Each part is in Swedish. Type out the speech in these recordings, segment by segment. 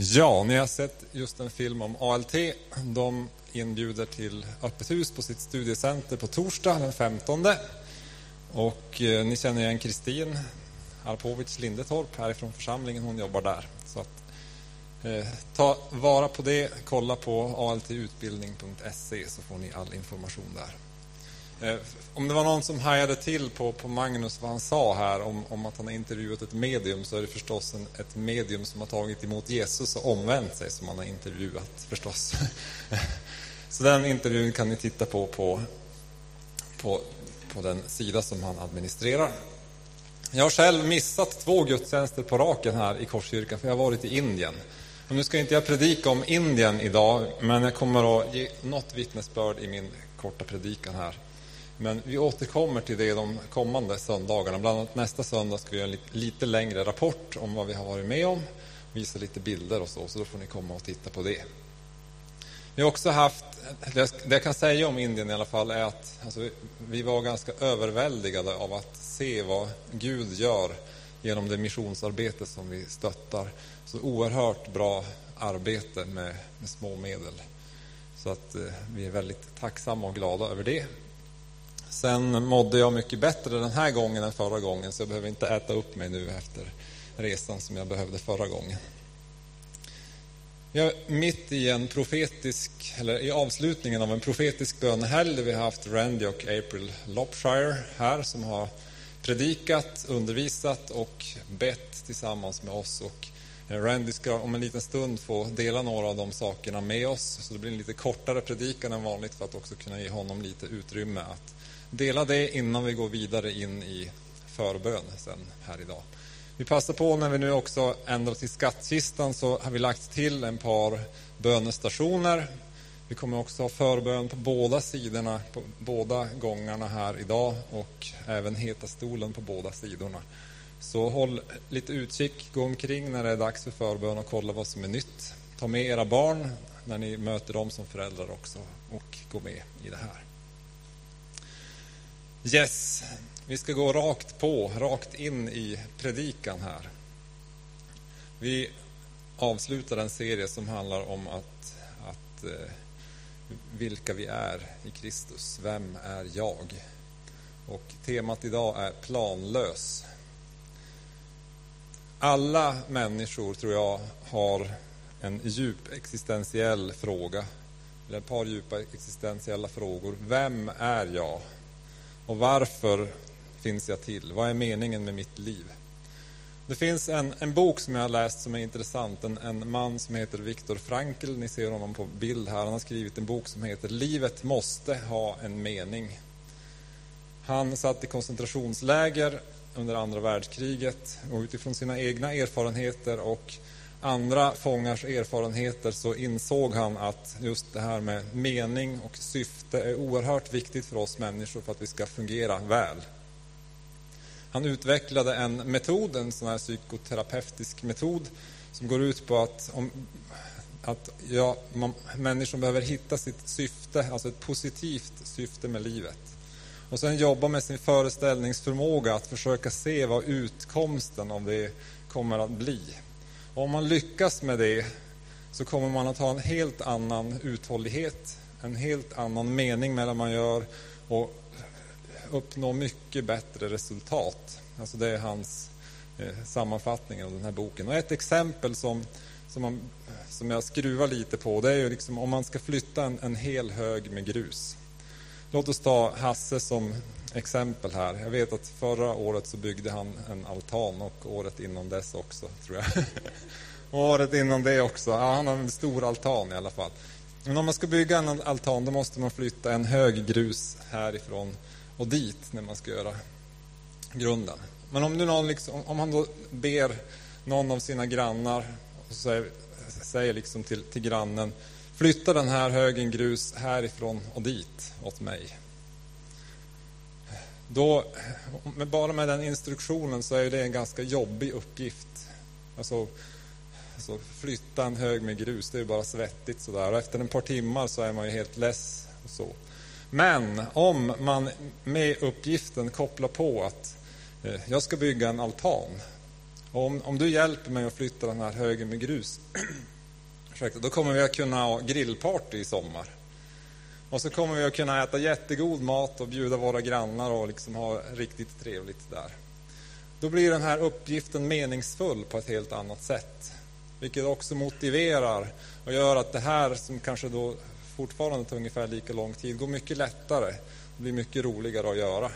Ja, ni har sett just en film om ALT. De inbjuder till öppet hus på sitt studiecenter på torsdag den 15. Och eh, ni känner igen Kristin Arpovic Lindetorp härifrån församlingen. Hon jobbar där. Så att, eh, ta vara på det. Kolla på altutbildning.se så får ni all information där. Eh, om det var någon som hajade till på, på Magnus vad han sa här om, om att han har intervjuat ett medium så är det förstås en, ett medium som har tagit emot Jesus och omvänt sig som han har intervjuat förstås. så den intervjun kan ni titta på på, på på den sida som han administrerar. Jag har själv missat två gudstjänster på raken här i Korskyrkan för jag har varit i Indien. Och nu ska inte jag predika om Indien idag men jag kommer att ge något vittnesbörd i min korta predikan här. Men vi återkommer till det de kommande söndagarna. Bland annat nästa söndag ska vi göra en lite längre rapport om vad vi har varit med om. Visa lite bilder och så, så då får ni komma och titta på det. Vi har också haft, det jag kan säga om Indien i alla fall är att alltså, vi var ganska överväldigade av att se vad Gud gör genom det missionsarbete som vi stöttar. Så oerhört bra arbete med, med små medel. Så att eh, vi är väldigt tacksamma och glada över det. Sen mådde jag mycket bättre den här gången än förra gången så jag behöver inte äta upp mig nu efter resan som jag behövde förra gången. Vi är mitt i en profetisk, eller i avslutningen av en profetisk bönehelg där vi har haft Randy och April Lopshire här som har predikat, undervisat och bett tillsammans med oss. Och eh, Randy ska om en liten stund få dela några av de sakerna med oss. Så det blir en lite kortare predikan än vanligt för att också kunna ge honom lite utrymme att dela det innan vi går vidare in i förbön sen här idag. Vi passar på när vi nu också ändrar till skattkistan så har vi lagt till en par bönestationer. Vi kommer också ha förbön på båda sidorna, på båda gångarna här idag och även heta stolen på båda sidorna. Så håll lite utkik, gå omkring när det är dags för förbön och kolla vad som är nytt. Ta med era barn när ni möter dem som föräldrar också och gå med i det här. Yes, vi ska gå rakt på, rakt in i predikan här. Vi avslutar en serie som handlar om att, att eh, vilka vi är i Kristus. Vem är jag? Och temat idag är planlös. Alla människor, tror jag, har en djup existentiell fråga. Eller ett par djupa existentiella frågor. Vem är jag? Och varför finns jag till? Vad är meningen med mitt liv? Det finns en, en bok som jag har läst som är intressant. En, en man som heter Viktor Frankl, ni ser honom på bild här. Han har skrivit en bok som heter Livet måste ha en mening. Han satt i koncentrationsläger under andra världskriget och utifrån sina egna erfarenheter och andra fångars erfarenheter så insåg han att just det här med mening och syfte är oerhört viktigt för oss människor för att vi ska fungera väl. Han utvecklade en metod, en sån här psykoterapeutisk metod som går ut på att, om, att ja, man, människor behöver hitta sitt syfte, alltså ett positivt syfte med livet. Och sen jobba med sin föreställningsförmåga att försöka se vad utkomsten av det kommer att bli. Och om man lyckas med det så kommer man att ha en helt annan uthållighet, en helt annan mening med det man gör och uppnå mycket bättre resultat. Alltså det är hans eh, sammanfattning av den här boken. Och ett exempel som, som, man, som jag skruvar lite på det är ju liksom om man ska flytta en, en hel hög med grus. Låt oss ta Hasse som exempel här. Jag vet att förra året så byggde han en altan och året innan dess också, tror jag. och året innan det också. Ja, han har en stor altan i alla fall. Men om man ska bygga en altan då måste man flytta en hög grus härifrån och dit när man ska göra grunden. Men om, nu någon liksom, om han då ber någon av sina grannar och säger, säger liksom till, till grannen flytta den här högen grus härifrån och dit åt mig. Då, med bara med den instruktionen så är det en ganska jobbig uppgift. Alltså, alltså flytta en hög med grus, det är bara svettigt sådär. Och efter ett par timmar så är man ju helt less. Och så. Men om man med uppgiften kopplar på att eh, jag ska bygga en altan Om, om du hjälper mig att flytta den här högen med grus, då kommer vi att kunna ha grillparty i sommar. Och så kommer vi att kunna äta jättegod mat och bjuda våra grannar och liksom ha riktigt trevligt där. Då blir den här uppgiften meningsfull på ett helt annat sätt. Vilket också motiverar och gör att det här som kanske då fortfarande tar ungefär lika lång tid går mycket lättare och blir mycket roligare att göra.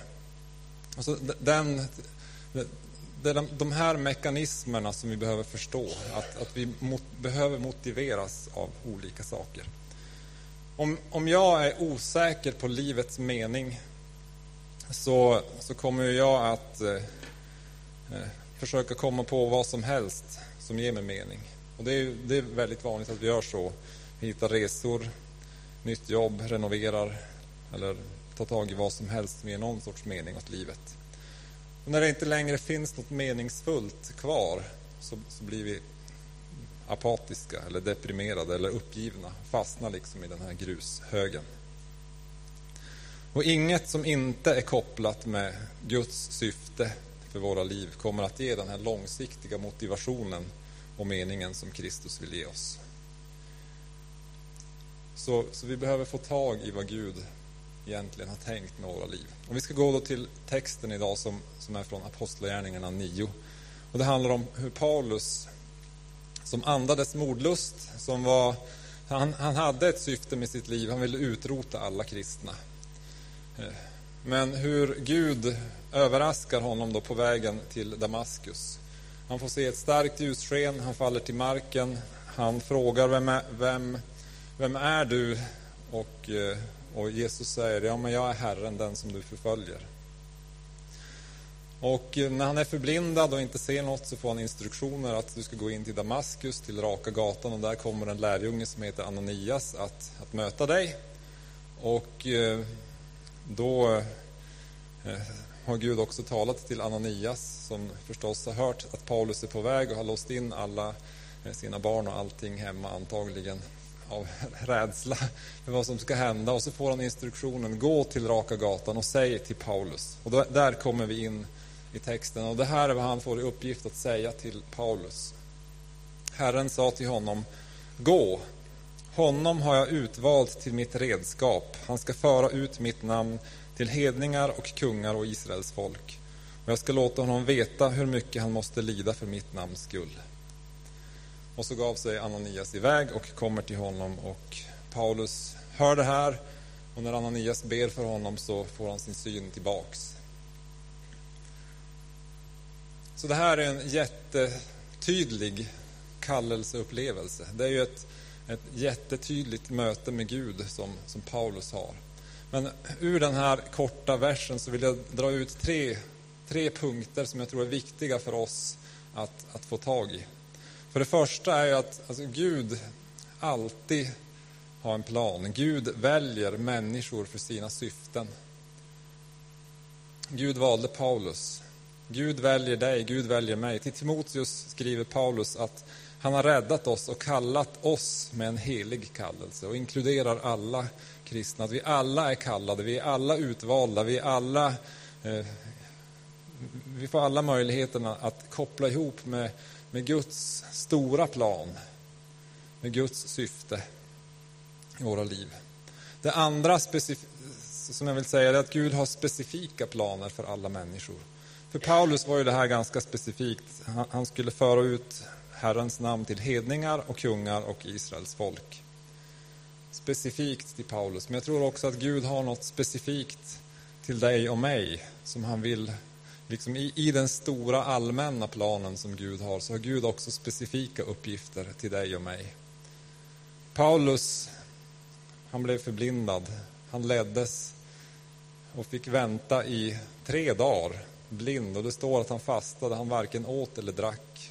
Alltså den, det är de här mekanismerna som vi behöver förstå, att, att vi mot, behöver motiveras av olika saker. Om, om jag är osäker på livets mening så, så kommer jag att eh, eh, försöka komma på vad som helst som ger mig mening. Och det är, det är väldigt vanligt att vi gör så. Vi hittar resor, nytt jobb, renoverar eller tar tag i vad som helst som ger någon sorts mening åt livet. Och när det inte längre finns något meningsfullt kvar så, så blir vi apatiska eller deprimerade eller uppgivna, fastnar liksom i den här grushögen. Och inget som inte är kopplat med Guds syfte för våra liv kommer att ge den här långsiktiga motivationen och meningen som Kristus vill ge oss. Så, så vi behöver få tag i vad Gud egentligen har tänkt med våra liv. Och vi ska gå då till texten idag som, som är från Apostlagärningarna 9. Och det handlar om hur Paulus, som andades mordlust, som var, han, han hade ett syfte med sitt liv, han ville utrota alla kristna. Eh, men hur Gud överraskar honom då på vägen till Damaskus. Han får se ett starkt ljussken, han faller till marken, han frågar vem är, vem, vem är du? Och eh, och Jesus säger, ja men jag är Herren, den som du förföljer. Och eh, när han är förblindad och inte ser något så får han instruktioner att du ska gå in till Damaskus, till Raka gatan och där kommer en lärjunge som heter Ananias att, att möta dig. Och eh, då eh, har Gud också talat till Ananias som förstås har hört att Paulus är på väg och har låst in alla sina barn och allting hemma antagligen av rädsla för vad som ska hända och så får han instruktionen gå till Raka gatan och säg till Paulus. Och då, där kommer vi in i texten och det här är vad han får i uppgift att säga till Paulus. Herren sa till honom Gå, honom har jag utvalt till mitt redskap. Han ska föra ut mitt namn till hedningar och kungar och Israels folk. Och jag ska låta honom veta hur mycket han måste lida för mitt namns skull. Och så gav sig Ananias iväg och kommer till honom och Paulus hör det här och när Ananias ber för honom så får han sin syn tillbaks. Så det här är en jättetydlig kallelseupplevelse. Det är ju ett, ett jättetydligt möte med Gud som, som Paulus har. Men ur den här korta versen så vill jag dra ut tre, tre punkter som jag tror är viktiga för oss att, att få tag i. För det första är ju att alltså, Gud alltid har en plan. Gud väljer människor för sina syften. Gud valde Paulus. Gud väljer dig, Gud väljer mig. Till Timoteus skriver Paulus att han har räddat oss och kallat oss med en helig kallelse och inkluderar alla kristna. Att vi alla är kallade, vi är alla utvalda, vi är alla eh, vi får alla möjligheterna att koppla ihop med med Guds stora plan, med Guds syfte i våra liv. Det andra som jag vill säga är att Gud har specifika planer för alla människor. För Paulus var ju det här ganska specifikt. Han skulle föra ut Herrens namn till hedningar och kungar och Israels folk. Specifikt till Paulus, men jag tror också att Gud har något specifikt till dig och mig som han vill liksom i, i den stora allmänna planen som Gud har, så har Gud också specifika uppgifter till dig och mig. Paulus, han blev förblindad. Han leddes och fick vänta i tre dagar, blind. Och det står att han fastade, han varken åt eller drack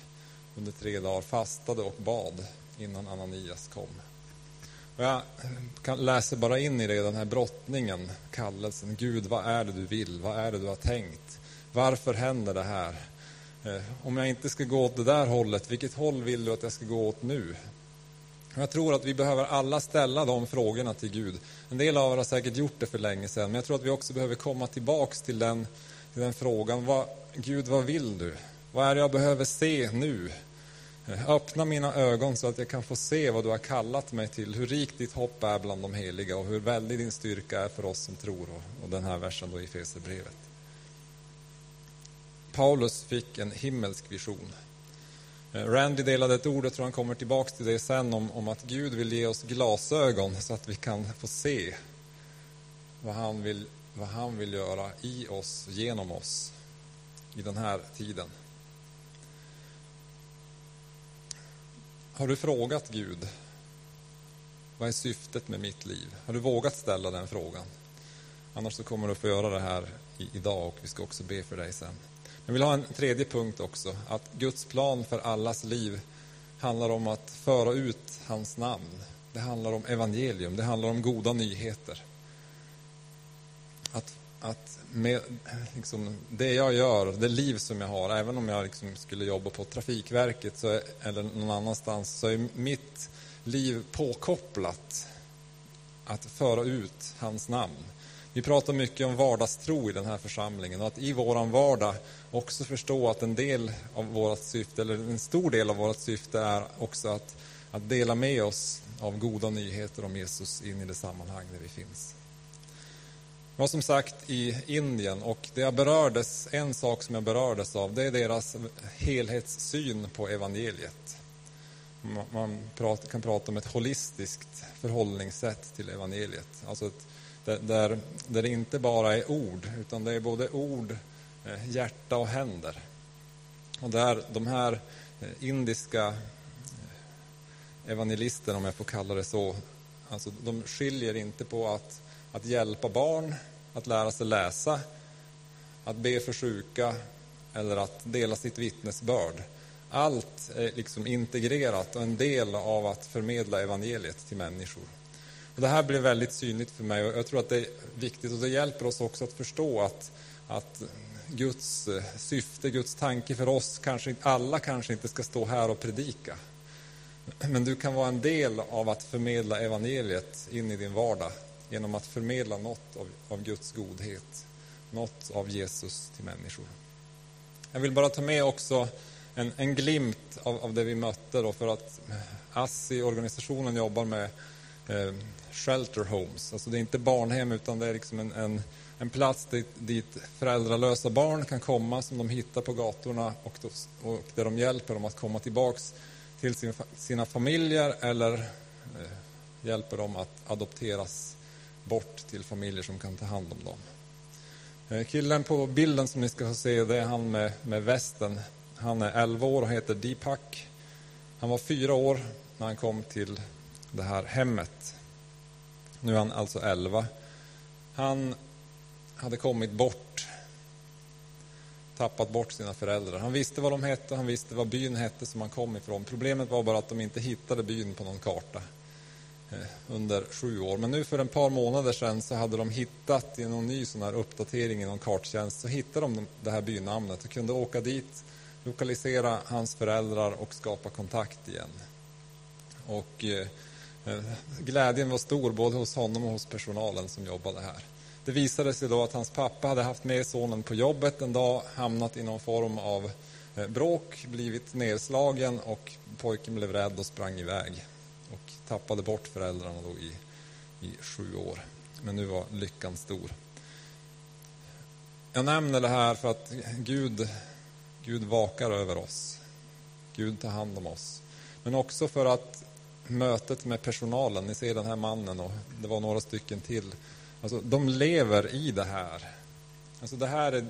under tre dagar, fastade och bad innan Ananias kom. Och jag läser bara in i det, den här brottningen, kallelsen. Gud, vad är det du vill? Vad är det du har tänkt? Varför händer det här? Eh, om jag inte ska gå åt det där hållet, vilket håll vill du att jag ska gå åt nu? Jag tror att vi behöver alla ställa de frågorna till Gud. En del av er har säkert gjort det för länge sedan, men jag tror att vi också behöver komma tillbaks till den, till den frågan. Vad, Gud, vad vill du? Vad är det jag behöver se nu? Öppna mina ögon så att jag kan få se vad du har kallat mig till, hur rikt ditt hopp är bland de heliga och hur väldig din styrka är för oss som tror. Och den här versen då i Fesebrevet. Paulus fick en himmelsk vision. Eh, Randy delade ett ord, jag tror han kommer tillbaks till det sen, om, om att Gud vill ge oss glasögon så att vi kan få se vad han vill, vad han vill göra i oss, genom oss, i den här tiden. Har du frågat Gud, vad är syftet med mitt liv? Har du vågat ställa den frågan? Annars så kommer du få göra det här idag och vi ska också be för dig sen. Jag vill ha en tredje punkt också, att Guds plan för allas liv handlar om att föra ut hans namn. Det handlar om evangelium, det handlar om goda nyheter. Att, att med liksom, det jag gör, det liv som jag har, även om jag liksom skulle jobba på Trafikverket så är, eller någon annanstans, så är mitt liv påkopplat att föra ut hans namn. Vi pratar mycket om vardagstro i den här församlingen och att i våran vardag också förstå att en del av vårt syfte, eller en stor del av vårt syfte är också att, att dela med oss av goda nyheter om Jesus in i det sammanhang där vi finns. Jag var som sagt i Indien och det jag berördes, en sak som jag berördes av, det är deras helhetssyn på evangeliet. Man kan prata om ett holistiskt förhållningssätt till evangeliet. Alltså ett, där, där det inte bara är ord, utan det är både ord, eh, hjärta och händer. Och där de här eh, indiska eh, evangelisterna, om jag får kalla det så, alltså de skiljer inte på att, att hjälpa barn, att lära sig läsa, att be för sjuka eller att dela sitt vittnesbörd. Allt är liksom integrerat och en del av att förmedla evangeliet till människor. Och det här blev väldigt synligt för mig och jag tror att det är viktigt och det hjälper oss också att förstå att, att Guds syfte, Guds tanke för oss, kanske alla kanske inte ska stå här och predika. Men du kan vara en del av att förmedla evangeliet in i din vardag genom att förmedla något av, av Guds godhet, något av Jesus till människor. Jag vill bara ta med också en, en glimt av, av det vi mötte då för att eh, ASSI, organisationen, jobbar med eh, shelter homes. Alltså det är inte barnhem utan det är liksom en, en, en plats dit, dit föräldralösa barn kan komma som de hittar på gatorna och, då, och där de hjälper dem att komma tillbaks till sin, sina familjer eller eh, hjälper dem att adopteras bort till familjer som kan ta hand om dem. Eh, killen på bilden som ni ska få se, det är han med, med västen. Han är 11 år och heter Deepak. Han var fyra år när han kom till det här hemmet. Nu är han alltså 11. Han hade kommit bort, tappat bort sina föräldrar. Han visste vad de hette, han visste vad byn hette som han kom ifrån. Problemet var bara att de inte hittade byn på någon karta Eh, under sju år. Men nu för ett par månader sedan så hade de hittat i någon ny sån här uppdatering i någon karttjänst så hittade de det här bynamnet och kunde åka dit, lokalisera hans föräldrar och skapa kontakt igen. Och eh, eh, glädjen var stor både hos honom och hos personalen som jobbade här. Det visade sig då att hans pappa hade haft med sonen på jobbet en dag, hamnat i någon form av eh, bråk, blivit nedslagen och pojken blev rädd och sprang iväg tappade bort föräldrarna då i, i sju år. Men nu var lyckan stor. Jag nämner det här för att Gud, Gud vakar över oss. Gud tar hand om oss. Men också för att mötet med personalen, ni ser den här mannen och det var några stycken till. Alltså, de lever i det här. Alltså, det här är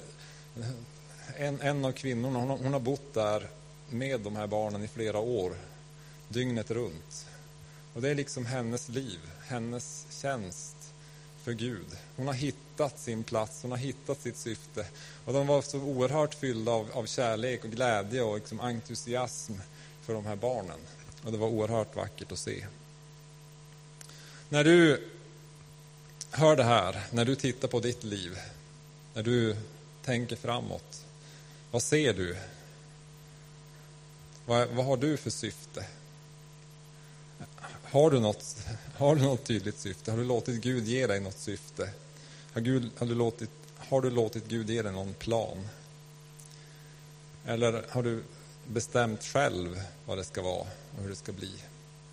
en, en av kvinnorna, hon har, hon har bott där med de här barnen i flera år, dygnet runt. Och det är liksom hennes liv, hennes tjänst för Gud. Hon har hittat sin plats, hon har hittat sitt syfte. Och de var så oerhört fyllda av, av kärlek och glädje och liksom entusiasm för de här barnen. Och det var oerhört vackert att se. När du hör det här, när du tittar på ditt liv, när du tänker framåt, vad ser du? Vad, vad har du för syfte? Har du, något, har du något tydligt syfte? Har du låtit Gud ge dig något syfte? Har, Gud, har, du låtit, har du låtit Gud ge dig någon plan? Eller har du bestämt själv vad det ska vara och hur det ska bli?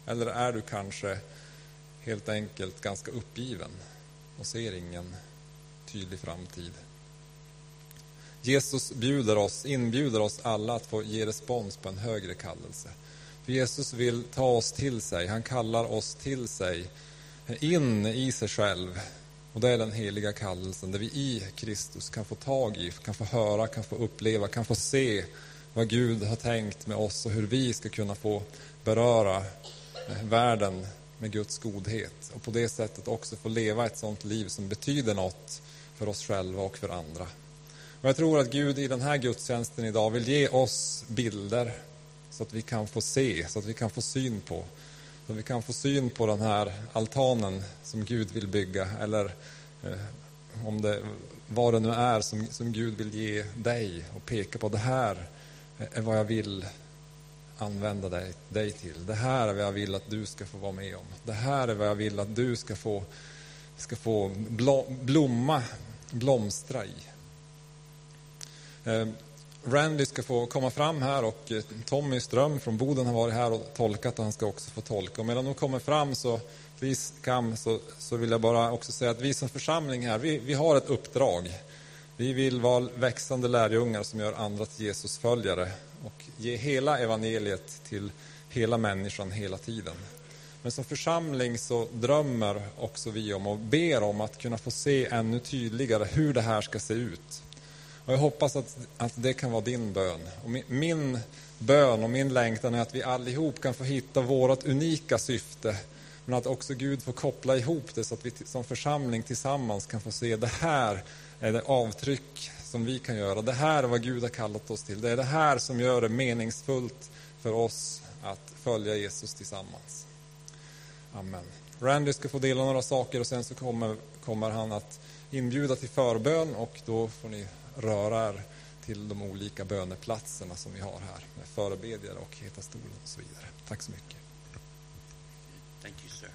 Eller är du kanske helt enkelt ganska uppgiven och ser ingen tydlig framtid? Jesus bjuder oss, inbjuder oss alla att få ge respons på en högre kallelse. För Jesus vill ta oss till sig, han kallar oss till sig, in i sig själv. Och det är den heliga kallelsen, där vi i Kristus kan få tag i, kan få höra, kan få uppleva, kan få se vad Gud har tänkt med oss och hur vi ska kunna få beröra eh, världen med Guds godhet och på det sättet också få leva ett sådant liv som betyder något för oss själva och för andra. Och jag tror att Gud i den här gudstjänsten idag vill ge oss bilder så att vi kan få se, så att vi kan få syn på. Så att vi kan få syn på den här altanen som Gud vill bygga eller eh, om det, vad det nu är som, som Gud vill ge dig och peka på. Det här är vad jag vill använda dig, dig till. Det här är vad jag vill att du ska få vara med om. Det här är vad jag vill att du ska få, ska få blomma, blomstra i. Eh, Randy ska få komma fram här och eh, Tommy Ström från Boden har varit här och tolkat och han ska också få tolka. Och medan de kommer fram så, vi så, så vill jag bara också säga att vi som församling här, vi, vi har ett uppdrag. Vi vill vara växande lärjungar som gör andra till Jesusföljare och ge hela evangeliet till hela människan hela tiden. Men som församling så drömmer också vi om och ber om att kunna få se ännu tydligare hur det här ska se ut. Och jag hoppas att, att det kan vara din bön. Och min, min bön och min längtan är att vi allihop kan få hitta vårt unika syfte men att också Gud får koppla ihop det så att vi som församling tillsammans kan få se det här är det avtryck som vi kan göra. Det här är vad Gud har kallat oss till. Det är det här som gör det meningsfullt för oss att följa Jesus tillsammans. Amen. Randy ska få dela några saker och sen så kommer, kommer han att inbjuda till förbön och då får ni röra er till de olika böneplatserna som vi har här med förebedjare och Heta stolen och så vidare. Tack så mycket. Thank you, sir.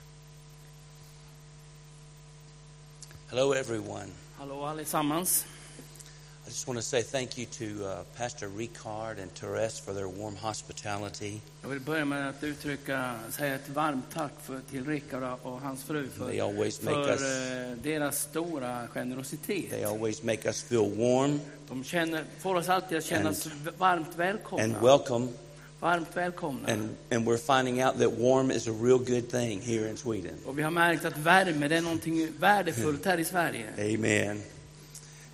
Hello, everyone. Hallå allesammans. I just want to say thank you to uh, Pastor Ricard and Therese for their warm hospitality. Jag vill börja med att uttrycka, säga ett varmt tack för, till Rickard och hans fru They always make för us eh, deras stora generositet. they always make us feel warm De känner, får oss alltid att känna oss varmt and välkomna. welcome. Varmt välkomna. And and we're finding out that warm is a real good thing here in Sweden. Och vi har märkt att värme, det är någonting värdefullt här i Sverige. Amen.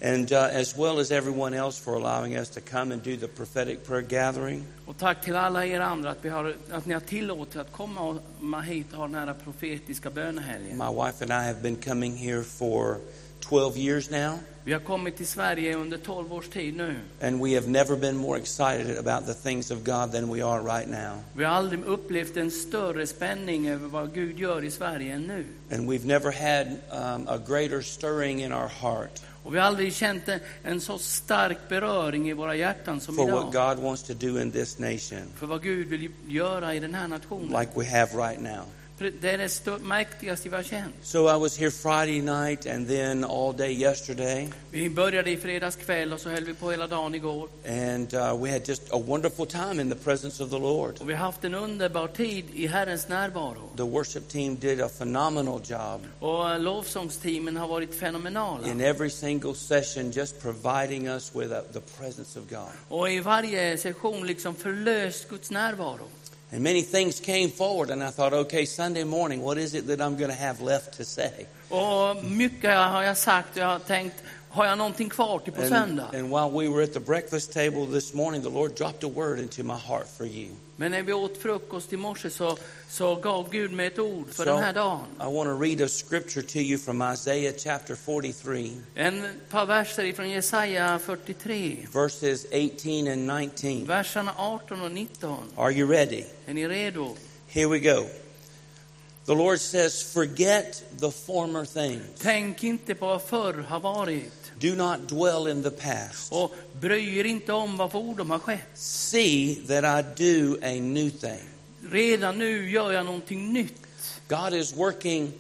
And uh, as well as everyone else for allowing us to come and do the prophetic prayer gathering. Och tack till alla er andra att, vi har, att ni har tillåtit att komma hit och ha den här profetiska bönehelgen. My wife and I have been coming here for 12 years now, Vi har kommit till Sverige under 12 års tid nu. and we have never been more excited about the things of God than we are right now. Vi har aldrig upplevt en större spänning över vad Gud gör i Sverige än nu. And we've never had um, a greater stirring in our heart Och vi har aldrig känt en, så stark beröring i våra hjärtan som for what idag. God wants to do in this nation, För vad Gud vill göra i den här nationen. like we have right now. Det är det mäktigaste vi känt. So I was here Friday night and then all day yesterday, Vi började i fredags kväll och så höll vi på hela dagen igår. and uh, we had just a wonderful time in the presence of the Lord. Och vi har haft en underbar tid i Herrens närvaro. The worship team did a phenomenal job Och eh, lovsångsteamen har varit fenomenala. in every single session, just providing us with uh, the presence of God. Och i varje session liksom förlöst Guds närvaro. And many things came forward, and I thought, okay, Sunday morning, what is it that I'm going to have left to say? Och mycket har jag sagt och jag har tänkt, har jag någonting kvar till på söndag? and while we were at the breakfast table this morning, the Lord dropped a word into my heart for you. Men när vi åt frukost i morse så, så gav Gud mig ett ord för So den här dagen. I want to read a scripture to you from Isaiah chapter 43, En par verser ifrån Jesaja 43, verses 18 and 19. verserna 18 och 19. Are you ready? Är ni redo? Here we go. The Lord says, Forget the former things. Tänk inte på vad förr har varit Do not dwell in the past. och bry er inte om vad fordom har skett. See that I do a new thing. Redan nu gör jag någonting nytt. God is working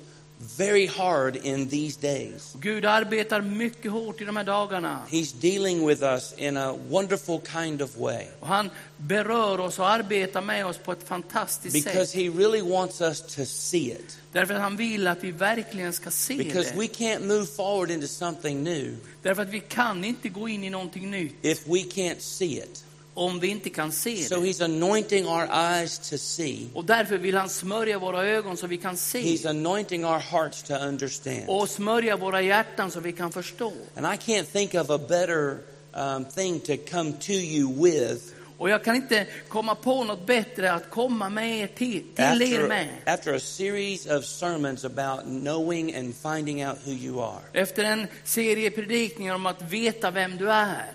very hard in these days. Gud arbetar mycket hårt i de här dagarna. He's dealing with us in a wonderful kind of way Och han berör oss och arbetar med oss på ett fantastiskt because sätt. he really wants us to see it. Därför att han vill att vi verkligen ska se Because we det. can't move forward into something new Därför att vi kan inte gå in i någonting nytt if we can't see it. Om vi inte kan se So det. he's anointing our eyes to see. Och därför vill han smörja våra ögon så vi kan se. He's anointing our hearts to understand. Och smörja våra hjärtan så vi kan förstå. And I can't think of a better um, thing to come to you with Och jag kan inte komma på något bättre att komma med er till, till er med. after a series of sermons about knowing and finding out who you are. Efter en serie predikningar om att veta vem du är.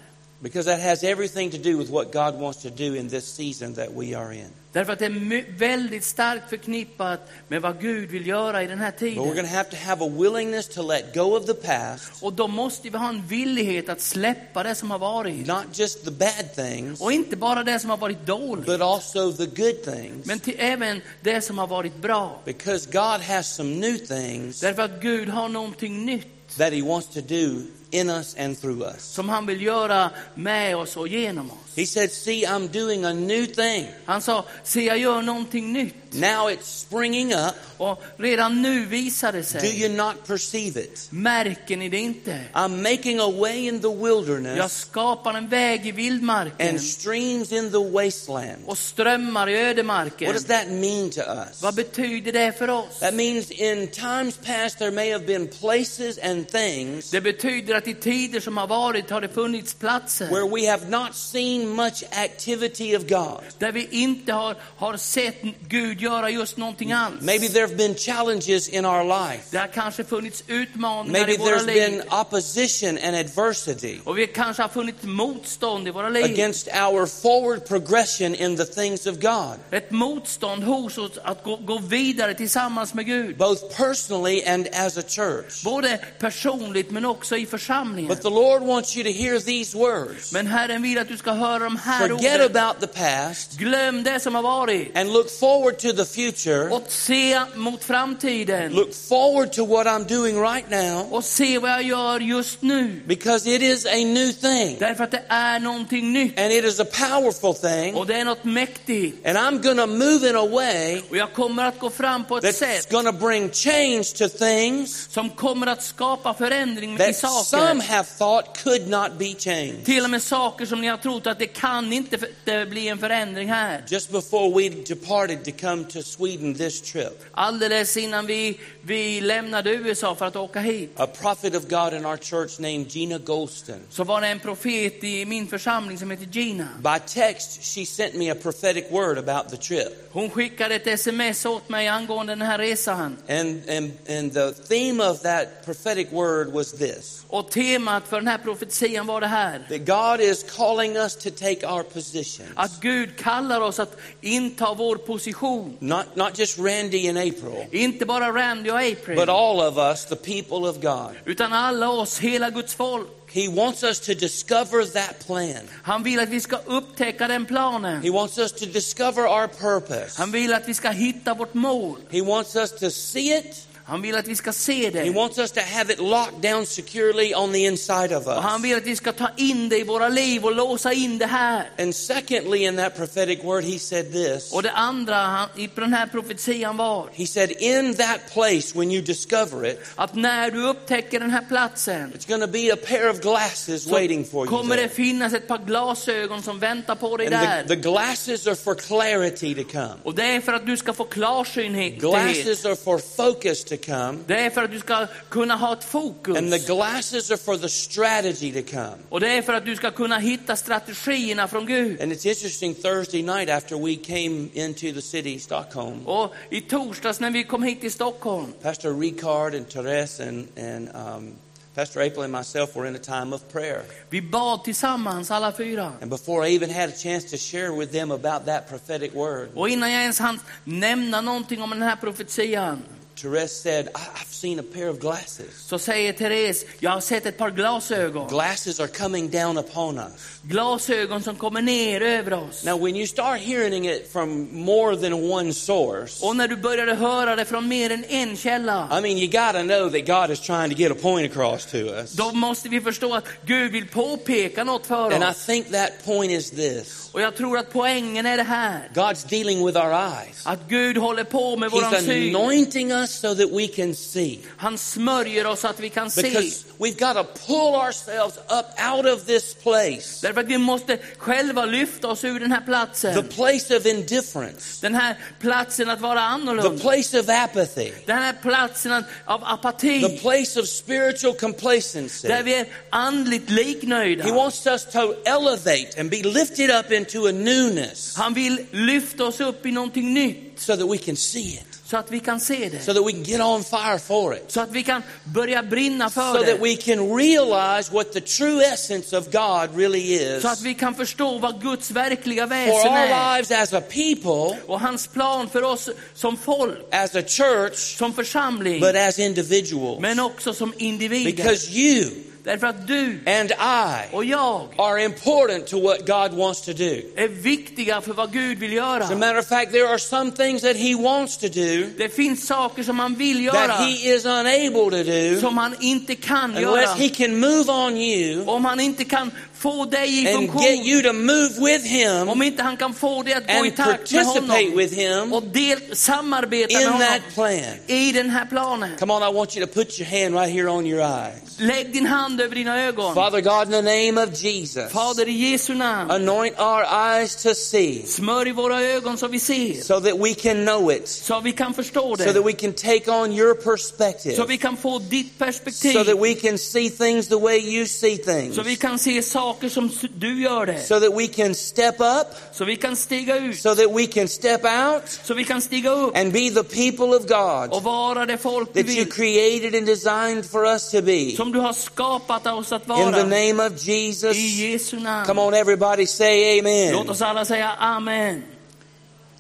Because that has everything to do with what God wants to do in this season that we are in. Därför att det är väldigt starkt förknippat med vad Gud vill göra i den här But we're going tiden. to have to have a willingness to let go of the past, Och då måste vi ha en villighet att släppa det som har varit. not just the bad things, Och inte bara det som har varit dåligt, but also the good things. men till, även det som har varit bra. Because God has some new things Därför att Gud har någonting nytt that He wants to do in us and through us. som han vill göra med oss och genom oss. He said, See, I'm doing a new thing. Han sa, se jag gör någonting nytt. Now it's springing up. Och redan nu visar det Do sig. you not perceive it? Märker ni det inte? I'm making a way in the Jag wilderness skapar en väg i vildmarken and streams in the wasteland. och strömmar i ödemarken. What does that mean to us? Vad betyder det för oss? That means in times past there may have been places and things Det betyder att i tider som har varit har det funnits platser where we have not seen much activity of God. där vi inte har, har sett Gud göra just någonting alls. Maybe there have been challenges in our life. Det har kanske funnits utmaningar Maybe i våra there's liv. been opposition and adversity Och vi kanske har funnit motstånd i våra liv. against our forward progression in the things of God, Ett motstånd hos oss att gå, gå vidare tillsammans med Gud. both personally and as a church. Både personligt men också i församlingen. But the Lord wants you to hear these words. Men Herren vill att du ska höra de här Forget orden. about the past Glöm det som har varit. and look forward to the future. Och se mot framtiden. Look forward to what I'm doing right now Och se vad jag gör just nu. because it is a new thing Därför att det är någonting nytt. and it is a powerful thing. Och det är något mäktigt. And I'm going to move in a way Och jag kommer att gå fram på ett sätt. that's going to bring change to things som kommer att skapa förändring i that some saker. have thought could not be changed. Till och med saker som ni har trott att det kan inte det bli en förändring här. Just before we departed to come to Sweden this trip, Alldeles innan vi, vi lämnade USA för att åka hit a prophet of God in our church named Gina Golston. så var det en profet i min församling som heter Gina. By text, she sent me a prophetic word about the trip. Hon skickade ett sms åt mig angående den här resan. And, and, and the theme of that prophetic word was this Och temat för den här profetian var det här. that God is calling us to take our positions. Att Gud kallar oss att inta vår position. Not, not just Randy and April, Inte bara Randy och but April. all of us, the people of God. Utan alla oss, hela Guds folk. He wants us to discover that plan. Han vill att vi ska upptäcka den He planen. wants us to discover our purpose. Han vill att vi ska hitta vårt mål. He wants us to see it. Han vill att vi ska se He det. wants us to have it locked down securely on the inside of Och han us. vill att vi ska ta in det i våra liv och låsa in det här. And secondly, in that prophetic word, he said this. Och det andra han, i den här profetian var He said, In that place, when you discover it, att när du upptäcker den här platsen it's going to be a pair of glasses waiting for you. kommer det finnas ett par glasögon som väntar på dig And the, där. the glasses are for clarity to come. Och det är för att du ska få klarsynhet. Glasses are for focus to come. Det är för att du ska kunna ha ett fokus. And the glasses are for the strategy to come. Och det är för att du ska kunna hitta strategierna från Gud. And it's interesting, Thursday night after we came into the city, Stockholm, Och i torsdags när vi kom hit till Stockholm Pastor Ricard and Therese and, and um, Pastor April and myself were in a time of prayer. Vi bad tillsammans alla fyra. And before I even had a chance to share with them about that prophetic word, Och innan jag ens hann nämna någonting om den här profetian Therese said, I've seen a pair of glasses. Så säger Therese, jag har sett ett par glasögon. Glasses are coming down upon us. Glasögon som kommer ner över oss. Now, when you start hearing it from more than one source, Och när du började höra det från mer än en källa, I mean, you got to know that God is trying to get a point across to us. då måste vi förstå att Gud vill påpeka något för And I oss. think that point is this Och jag tror att poängen är det här. God's dealing with our eyes. Att Gud håller på med våran He's syn. anointing us so that we can see. Han smörjer oss så att vi kan se. Because we've got to pull ourselves up out of this place, Därför att vi måste själva lyfta oss ur den här platsen. the place of indifference, Den här platsen att vara annorlunda. the place of apathy, Den här platsen av the place of spiritual complacency. Där vi är andligt liknöjda. He wants us to elevate and be lifted up into a newness Han vill lyfta oss upp i någonting nytt so that we can see it, så att vi kan se so that we can get on fire for it, Så att vi kan börja brinna so för that we can realize what the true essence of God really is Så att vi kan förstå vad Guds verkliga for väsen our är. lives as a people, Och hans plan för oss som folk, as a church, som församling, but as individuals. men också som individer. Because you Därför att du and I och jag are important to what God wants to do. är viktiga för vad Gud vill As a göra. matter of fact, there are some things that He wants to do Det finns saker som han vill that göra He is unable to do som han inte kan unless göra. He can move on you Om han inte kan få dig i and get you to move with Him om inte han kan få dig att gå i and takt med participate honom with Him och del, samarbeta in med that honom plan. i den här planen. Come on, I want you to put your hand right here on your eyes. Lägg din hand över dina ögon. Father God, in the name of Jesus, Fader, i Jesu namn, anoint our eyes to see smörj våra ögon så vi ser, so that we can know it, så vi kan förstå so that we can take on your perspective. så vi kan få ditt so that we can see things the way you see things, så vi kan se saker som du gör det, so that we can step up, så vi kan stiga ut, so that we can step out så vi kan stiga upp and be the people of God och vara det folk du that you created and designed for us to be. som du har skapat oss att In the name of Jesus, I Jesu come on, everybody say Låt amen. oss alla säga amen.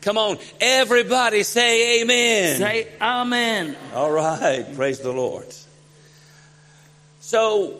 Come on, everybody say amen. Säg amen. All right, praise the Lord. So,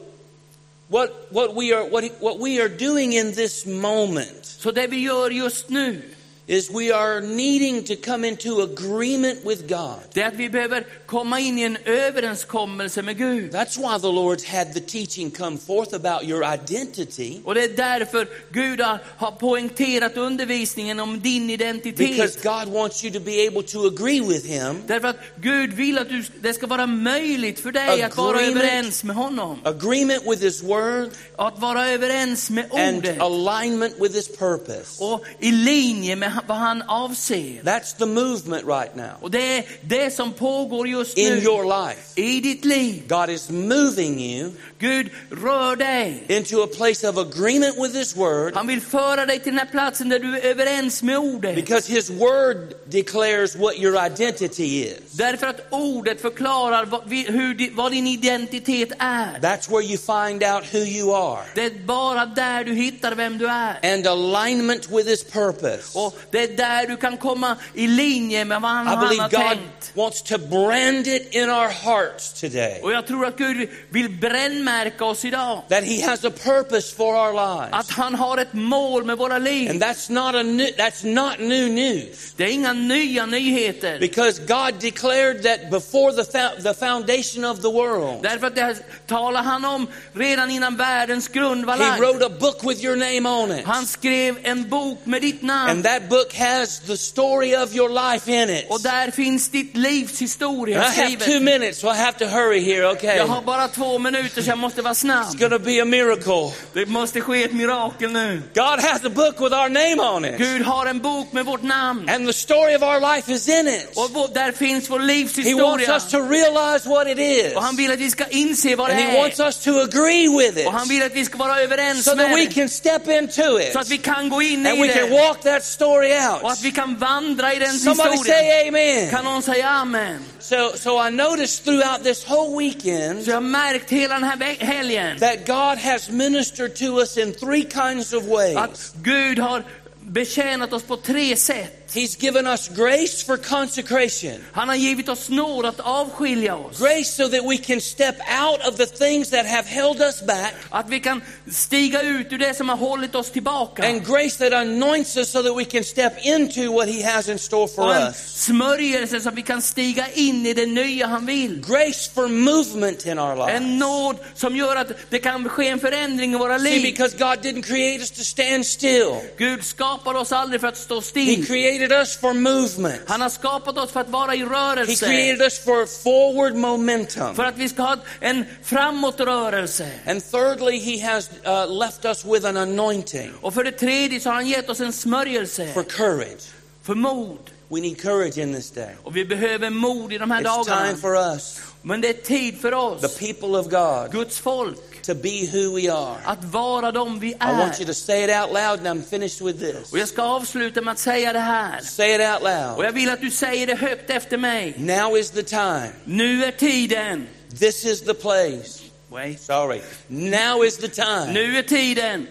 what what we are what what we are doing in this moment. Så det vi gör just nu, is we are needing to come into agreement with God. det är att vi behöver komma in i en överenskommelse med Gud. That's why the Lord's had the teaching come forth about your identity Och det är därför Gud har, har poängterat undervisningen om din because identitet. God wants you to be able to agree with Him, Därför att Gud vill att du, det ska vara möjligt för dig att vara Agreement. överens med honom. agreement with His Word, Att vara överens med and ordet. alignment with His purpose. Och i linje med vad han avser. That's the movement right now Och det är det som pågår just in nu your life. i ditt liv. God is moving you Gud rör dig. into a place of agreement with His Word Han vill föra dig till den här platsen där du är överens med ordet. because His Word declares what your identity is. Därför att ordet förklarar vad, hur, vad din identitet är. That's where you find out who you are. Det är bara där du hittar vem du är. And alignment with His purpose. Och det är där du kan komma i linje med vad han, han believe har God tänkt. wants to brand it in our hearts today. Och jag tror att Gud vill brännmärka oss idag. That He has a purpose for our lives. Att han har ett mål med våra liv. And that's not a new, that's not new news. Det är inga nya nyheter. Because God declared that before the, the foundation of the world, Därför att det talar han om redan innan världens grund var He wrote a book with your name on it. Han skrev en bok med ditt namn. And that book has the story of your life in it. Och där finns ditt livs And historia I have two minutes, so I have to hurry here, okay? Jag har bara två minuter så jag måste vara It's going to be a miracle. Det måste ske ett mirakel nu. God has a book with our name on it. Gud har en bok med vårt namn. And the story of our life is in it. Och där finns vår He wants us to realize what it is. Och han vill att vi ska inse vad det And He wants us to agree with it Och han vill att vi ska vara överens so that we can step into it Så att vi kan gå in and i we can walk that story Och out. att vi kan vandra i den Somebody historien. say amen. Kan någon säga amen? So, so I noticed throughout this whole weekend Så jag hela den här helgen that God has ministered to us in three kinds of ways. att Gud har betjänat oss på tre sätt. He's given us grace for consecration. Han har givit oss nåd att avskilja oss. Grace so that we can step out of the things that have held us back. Att vi kan stiga ut ur det som har hållit oss tillbaka. And grace that anoints us so that we can step into what He has in store for Och en us. smörjelse så att vi kan stiga in i det nya han vill. Grace for movement in our En lives. nåd som gör att det kan ske en förändring i våra See, liv. because God didn't create us to stand still. Gud skapar oss aldrig för att stå He still. created us for movement. Han har skapat oss för att vara i He rörelse. created us for forward momentum. För att vi ska ha en framåtrörelse. And thirdly, He has uh, left us with an anointing Och för det tredje så har han gett oss en for smörjelse. courage. För mod. We need courage in this day. Och vi behöver mod i de här It's time dagarna. for us, Men det är tid för the oss, people of God, Guds folk, to be who we are. att vara de vi I want you är. to say it out loud, and I'm finished with this. Och jag ska avsluta med att säga det här. Say it out Och loud. jag vill att du säger det högt efter mig. Now is the time. Nu är tiden. This is the place. Wait. Sorry. Now is the time. Nu är tiden.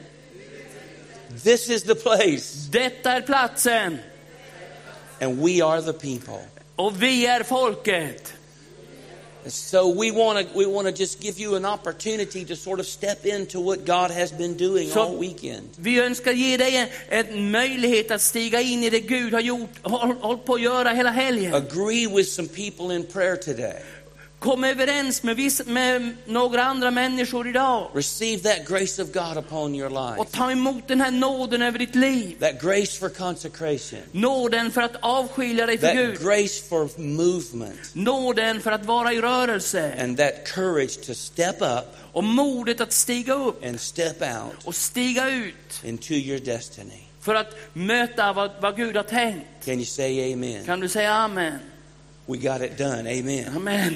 This is the place. Detta är platsen. And we are the people. Och vi är folket. So we want to we want to just give you an opportunity to sort of step into what God has been doing So- all weekend. Vi önskar ge dig en, en möjlighet att stiga in i det Gud har gjort, håll, håll på att göra hela helgen. Agree with some people in prayer today. Kom överens med, viss, med några andra människor idag. Receive that grace of God upon your life. Och ta emot den här nåden över ditt liv. That grace for consecration. Nåden för att avskilja dig för That Gud. grace for movement. Nåden för att vara i rörelse. And that courage to step up Och modet att stiga upp and step out och stiga ut. into your destiny. För att möta vad, vad Gud har tänkt. Can you say amen? Kan du säga amen? We got it done. Amen. Amen.